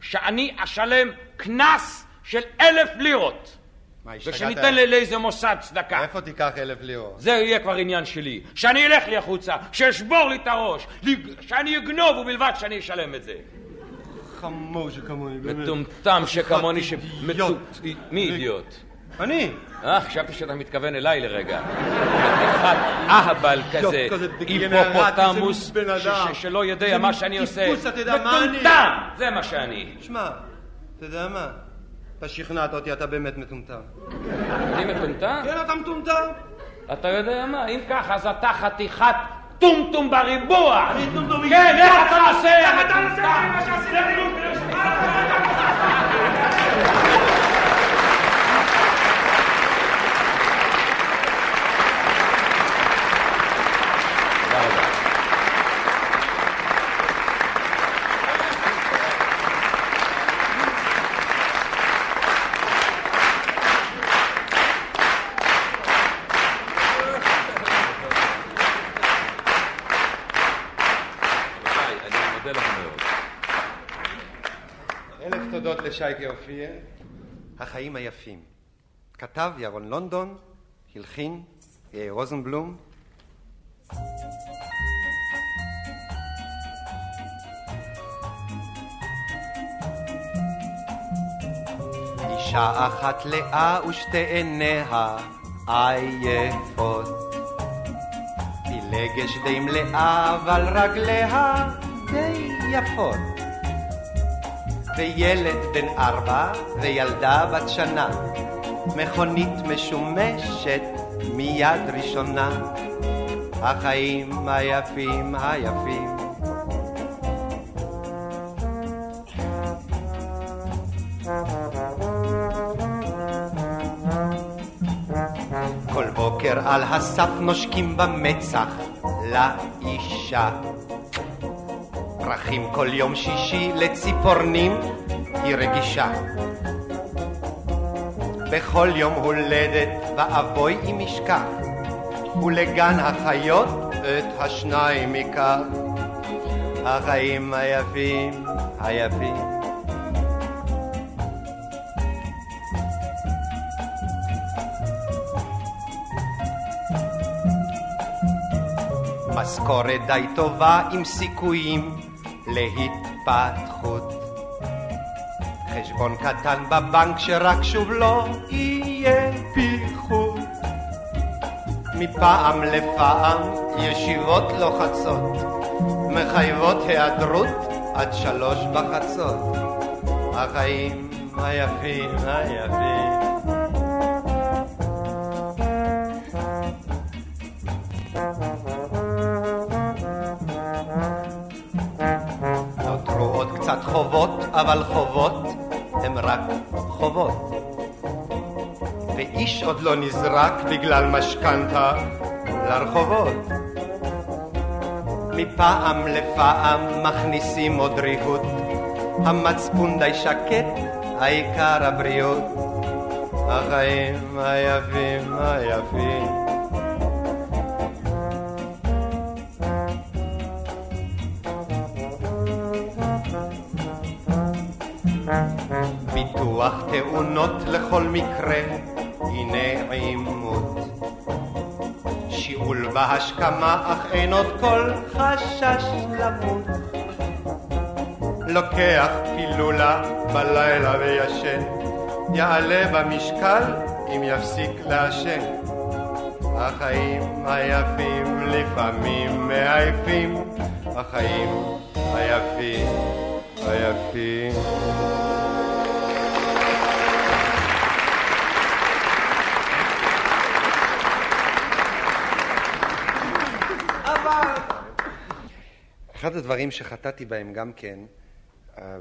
שאני אשלם קנס של אלף לירות. מה, השתגעת? ושניתן ל- לאיזה מוסד צדקה. איפה תיקח אלף לירות? זה יהיה כבר עניין שלי. שאני אלך לי החוצה, שאשבור לי את הראש, לי- שאני אגנוב ובלבד שאני אשלם את זה. חמור שכמוני, באמת. מטומטם שכמוני ש... אידיוט. מטו- מי אידיוט? אני. אה, חשבתי שאתה מתכוון אליי לרגע. אחד אהבל כזה, אידיוט כזה דגנרט, היפופוטמוס, איזה בן אדם. ש- ש- שלא יודע זה מה שאני עושה. טיפוס, אתה יודע מה אני? מטומטם! זה מה שאני. שמע, אתה יודע מה? אתה שכנעת אותי, אתה באמת מטומטם. אני מטומטם? כן, אתה מטומטם. אתה יודע מה, אם ככה אז אתה חתיכת טומטום בריבוע. אני טומטום כן, איך אתה נוסע? איך אתה נוסע? מה שעשית לשייקה אופיר. החיים היפים. כתב ירון לונדון, הלחין יאיר רוזנבלום. אישה אחת לאה ושתי עיניה עייפות. פילגש די מלאה, אבל רגליה די יפות. וילד בן ארבע וילדה בת שנה, מכונית משומשת מיד ראשונה. החיים היפים היפים. כל בוקר על הסף נושקים במצח לאישה. פרחים כל יום שישי לציפורנים היא רגישה. בכל יום הולדת ואבוי אם ישכח, ולגן החיות את השניים ייקח. החיים היפים, היפים. משכורת די טובה עם סיכויים להתפתחות. חשבון קטן בבנק שרק שוב לא יהיה פיחות. מפעם לפעם ישיבות לוחצות, מחייבות היעדרות עד שלוש בחצות. החיים היפים היפים. אבל חובות הם רק חובות. ואיש עוד לא נזרק בגלל משכנתה לרחובות. מפעם לפעם מכניסים עוד ריהוט, המצפון די שקט, העיקר הבריאות. החיים היפים היפים. תאונות לכל מקרה, הנה עימות. שיעול בהשכמה, אך אין עוד כל חשש למות. לוקח פילולה בלילה וישן, יעלה במשקל אם יפסיק לעשן. החיים היפים לפעמים מעייפים, החיים היפים היפים. אחד הדברים שחטאתי בהם גם כן אה,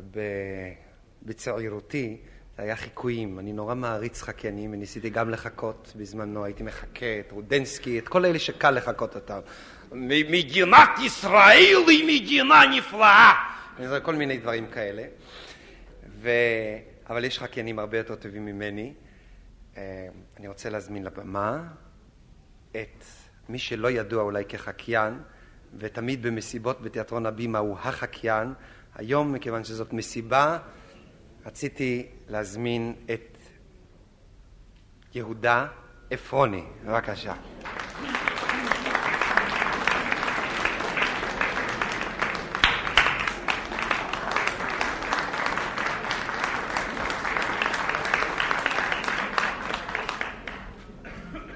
בצעירותי היה חיקויים. אני נורא מעריץ חקיינים וניסיתי גם לחקות בזמנו, הייתי מחקה את רודנסקי, את כל אלה שקל לחקות אותם. מדינת ישראל היא מדינה נפלאה! כל מיני דברים כאלה. ו... אבל יש חקיינים הרבה יותר טובים ממני. אה, אני רוצה להזמין לבמה את מי שלא ידוע אולי כחקיין, ותמיד במסיבות בתיאטרון הבימה הוא החקיין. היום, מכיוון שזאת מסיבה, רציתי להזמין את יהודה עפרוני. בבקשה.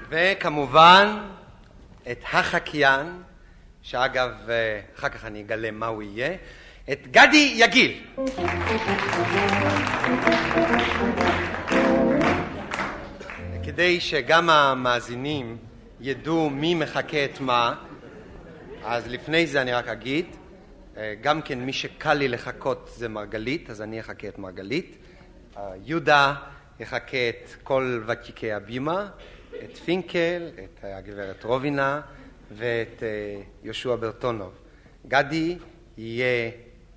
וכמובן את החקיין, שאגב, אה, אחר כך אני אגלה מה הוא יהיה, את גדי יגיל. כדי שגם המאזינים ידעו מי מחכה את מה, אז לפני זה אני רק אגיד, אה, גם כן מי שקל לי לחכות זה מרגלית, אז אני אחכה את מרגלית. אה, יהודה יחכה את כל ותיקי הבימה, את פינקל, את הגברת רובינה ואת אה, יהושע ברטונוב. גדי יהיה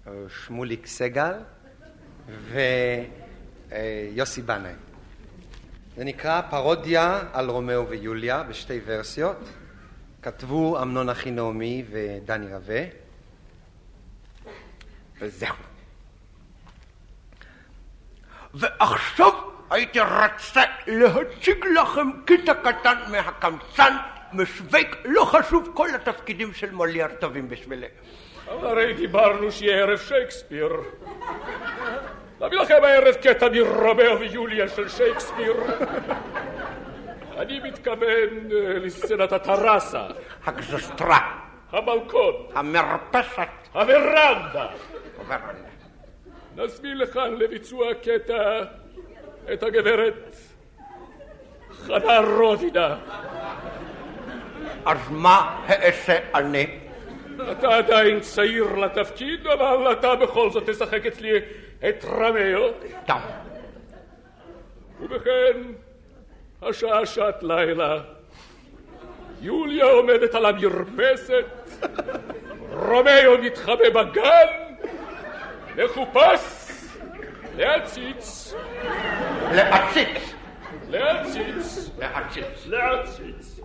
אה, שמוליק סגל ויוסי בנאי. זה נקרא פרודיה על רומאו ויוליה בשתי ורסיות. כתבו אמנון אחינעמי ודני רווה. וזהו. ועכשיו הייתי רוצה להציג לכם קטע קטן מהקמצן, משווק, לא חשוב, כל התפקידים של מולייר טובים בשבילי. הרי דיברנו שיהיה ערב שייקספיר. נביא לכם הערב קטע מרומאו ויוליה של שייקספיר. אני מתכוון אה, לסצנת הטרסה. הגזסטרה. הבלקון. המרפסת. הוורנדה. הוורנדה. נזמין לכאן לביצוע קטע את הגברת חנה רודינה. אז מה אעשה אני? אתה עדיין צעיר לתפקיד, אבל אתה בכל זאת תשחק אצלי את רמאו. טוב. ובכן, השעה שעת לילה. יוליה עומדת על המרפסת, רומאו מתחבא בגן, מחופש, להציץ. להציץ. להציץ. להציץ. להציץ.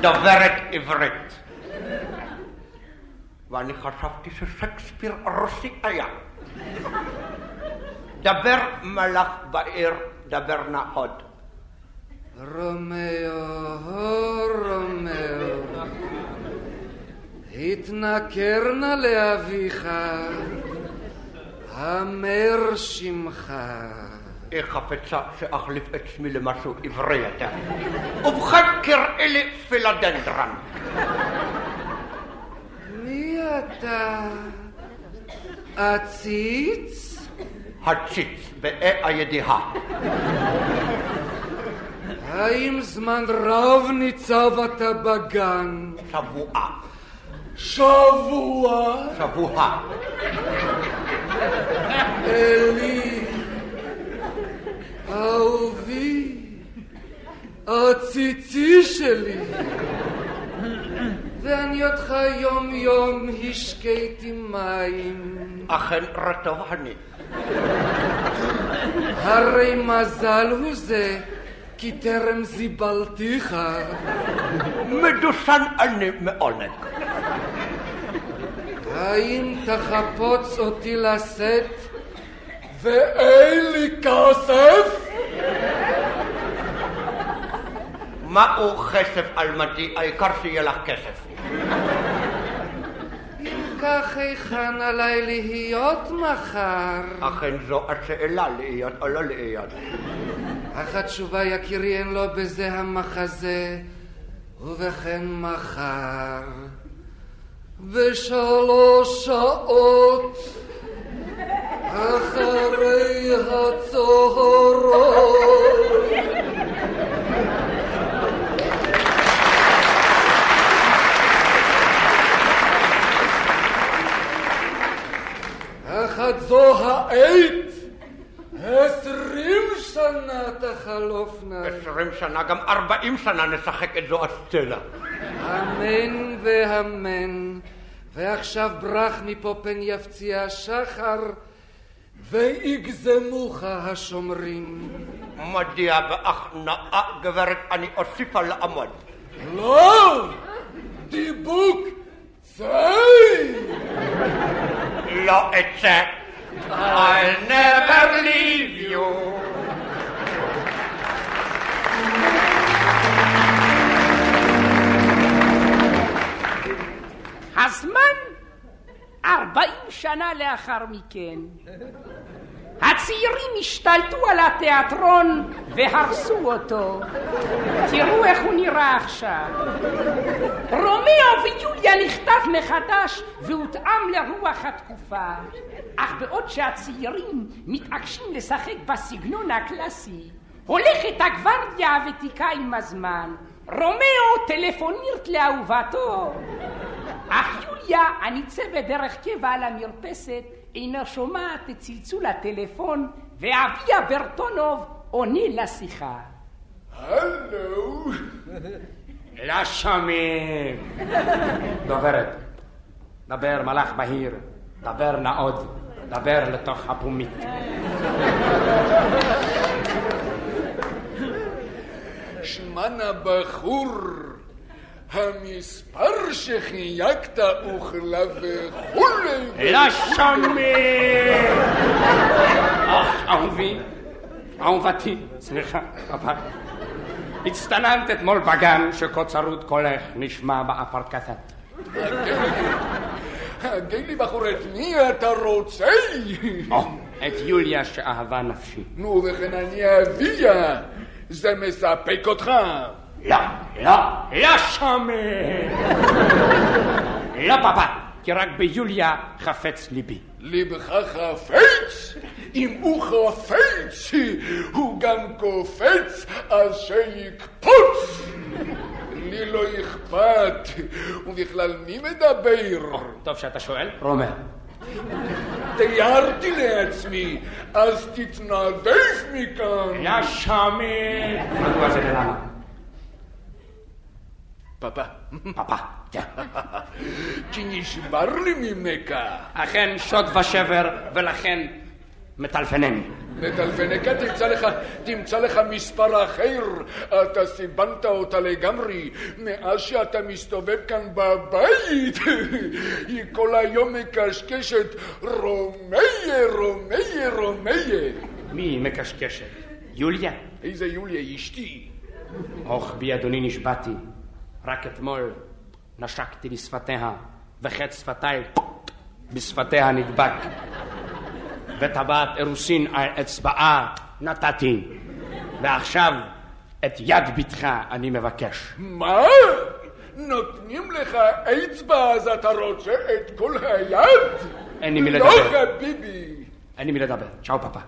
דוברת עברית. ואני חשבתי ששייקספיר רוסי היה. דבר מלאך בעיר, דבר נא עוד. רומאו, רומאו, התנכר נא לאביך, המר שמך. היא חפצה שאחליף את שמי למשהו עברי יותר. ובכן קראי לי פילדנדרן. מי אתה? עציץ? הציץ, באי הידיעה. האם זמן רב ניצב אתה בגן? שבועה. שבוע? שבוע. אלי, אהובי, הציצי שלי. ואני אותך יום יום השקיתי מים. אכן רטוב אני. הרי מזל הוא זה, כי טרם זיבלתיך. מדושן אני מעונג. האם תחפוץ אותי לשאת ואין לי כסף? מהו כסף אלמדי? העיקר שיהיה לך כסף. אם כך היכן עליי להיות מחר? אכן זו השאלה, להיות או לא להיות. אך התשובה יקירי אין לו בזה המחזה, ובכן מחר, בשלוש שעות אחרי. אך עד זו העת עשרים שנה תחלופנה. עשרים שנה, גם ארבעים שנה נשחק את זו הסצנה. אמן ואמן. ועכשיו ברח מפה פן יפציע שחר, ויגזמוך השומרים. מודיע בהכנעה, גברת, אני אוסיפה לעמוד. לא! דיבוק צי! לא אצא. I'll never leave you. הזמן ארבעים שנה לאחר מכן. הצעירים השתלטו על התיאטרון והרסו אותו. תראו איך הוא נראה עכשיו. רומאו ויוליה נכתב מחדש והותאם לרוח התקופה. אך בעוד שהצעירים מתעקשים לשחק בסגנון הקלאסי, הולכת הגוורדיה הוותיקה עם הזמן. רומאו טלפונירט לאהובתו. אך יוליה, הניצבת דרך קבע על המרפסת, אינה שומעת את צלצול הטלפון, ואביה ברטונוב עונה לשיחה. הלו? לא שומעים. דוברת, דבר מלאך בהיר, דבר נאות, דבר לתוך הפומית. שמענה בחור, המספר שחייגת הוחלף וכולי. לא שומעים! אך, אהובי, אהובתי, סליחה, פפא. הצטננת אתמול בגן שקוצרות קולך נשמע באפרקסת. תגיד לי בחור, את מי אתה רוצה? את יוליה שאהבה נפשי. נו, וכן אני אביה. זה מספק אותך? לא, לא, לא שומע. לא פפא, כי רק ביוליה חפץ ליבי. ליבך חפץ? אם הוא חפץ, הוא גם קופץ, אז שיקפוץ! לי לא אכפת, ובכלל מי מדבר? טוב שאתה שואל. רומר. תיארתי לעצמי, אז תתנדף מכאן. לא שומע. מדוע זה ולמה? פאפה. פאפה, כן. כי נשבר לי ממך. אכן שוד ושבר, ולכן מטלפנני. מטלפנקה תמצא לך, תמצא לך מספר אחר. אתה סיבנת אותה לגמרי. מאז שאתה מסתובב כאן בבית, היא כל היום מקשקשת רומיה, רומיה, רומיה. מי מקשקשת? יוליה? איזה יוליה? אשתי. אוך בי אדוני נשבעתי. רק אתמול נשקתי לשפתיה, וחץ שפתיי בשפתיה נדבק. וטבעת אירוסין על אצבעה נתתי. ועכשיו את יד בתך אני מבקש. מה? נותנים לך אצבע אז אתה רוצה את כל היד? אין לי מי לא לדבר. חביבי. אין לי מי לדבר. צ'או פאפה.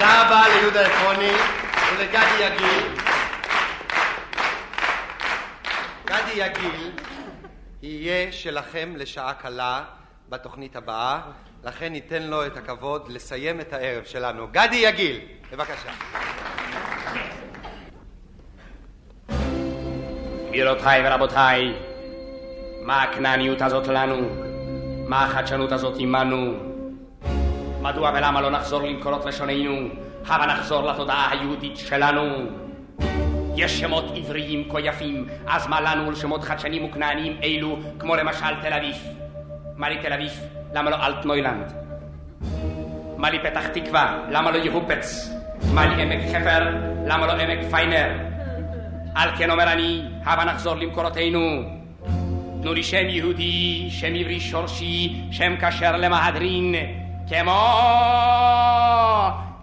תודה רבה ליהודה עקרוני ולגדי יגיל. גדי יגיל יהיה שלכם לשעה קלה בתוכנית הבאה, לכן ניתן לו את הכבוד לסיים את הערב שלנו. גדי יגיל, בבקשה. גבירותיי ורבותיי, מה הכנעניות הזאת לנו? מה החדשנות הזאת עמנו? מדוע ולמה לא נחזור למקורות לשוננו? הבה נחזור לתודעה היהודית שלנו. יש שמות עבריים כה יפים, אז מה לנו לשמות חדשנים וכנעניים אלו, כמו למשל תל אביב? מה לי תל אביב? למה לא אלטנוילנד? מה לי פתח תקווה? למה לא יהופץ? מה לי עמק חפר? למה לא עמק פיינר? על כן אומר אני, הבה נחזור למקורותינו. תנו לי שם יהודי, שם עברי שורשי, שם כשר למהדרין, כמו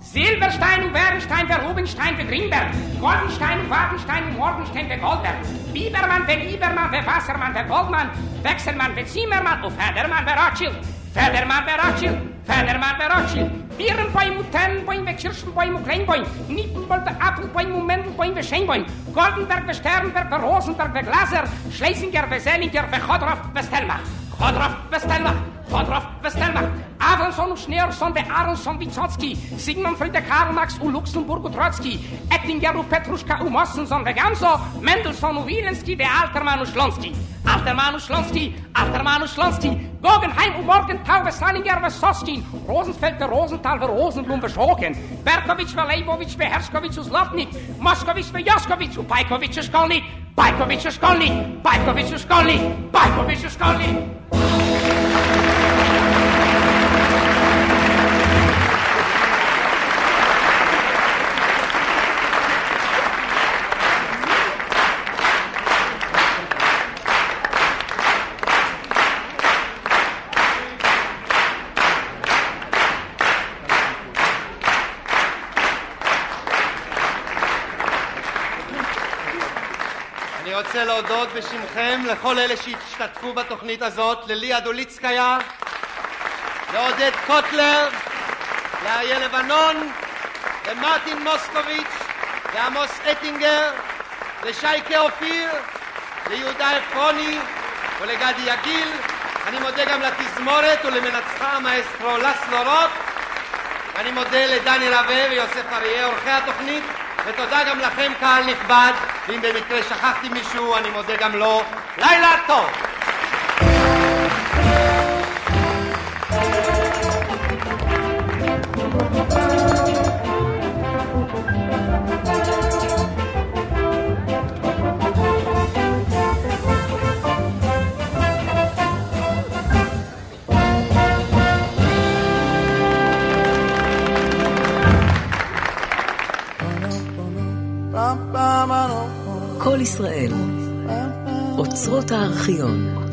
זילברשטיין וברנשטיין ורובינשטיין וגרינברג, גולדנשטיין וורטנשטיין ומורגנשטיין וגולדברג, ביברמן וליברמן ווסרמן וגולדמן, וקסלמן וצימרמן ופדרמן ורוטשילד, Federmann bei Rothschild, Federmann bei Rothschild. Birnbäum und Tannenbäum, wie Kirschenbäum und Kleinbäum. Nippenbold, Apfelbäum und Mendelbäum, wie Scheinbäum. Goldenberg, wie Sternberg, wie Rosenberg, wie Glaser. Schlesinger, wie Selinger, wie Chodrow, wie Stelmach. Chodrow, wie Stelmach. Chodrow, wie Stelmach. Avronson und Schneerson, wie Aronson, Witzotski. Sigmund Friede, Karl Marx und Luxemburg und Trotzki. Ettinger und Petruschka und Mossenson, wie Gamso. Mendelssohn und Wielenski, wie Altermann und Schlonski. Altermann und Schlonski, Altermann und Schlonski. Guggenheim und Morgenthau, wie Salinger, wie Soskin. Rosenfeld, wie Rosenthal, wie Rosenblum, wie Schoken. Berkowitsch, wie Leibowitsch, wie Herskowitsch und Slotnik. Moskowitsch, wie Joskowitsch und Pajkowitsch und Skolnik. Bajkoviću školi, Bajkoviću školi, Bajkoviću školi. להודות בשמכם לכל אלה שהשתתפו בתוכנית הזאת, לליה דוליצקיה, לעודד קוטלר, לאריה לבנון, למרטין מוסקוביץ', לעמוס אטינגר, לשייקה אופיר, ליהודה עפרוני ולגדי יגיל. אני מודה גם לתזמורת ולמנצחה המאסטרו לסלו רוט. אני מודה לדני רווה ויוסף אריה, עורכי התוכנית, ותודה גם לכם, קהל נכבד, ואם במקרה שכחתי מישהו, אני מודה גם לו. לילה טוב! כל ישראל, אוצרות הארכיון.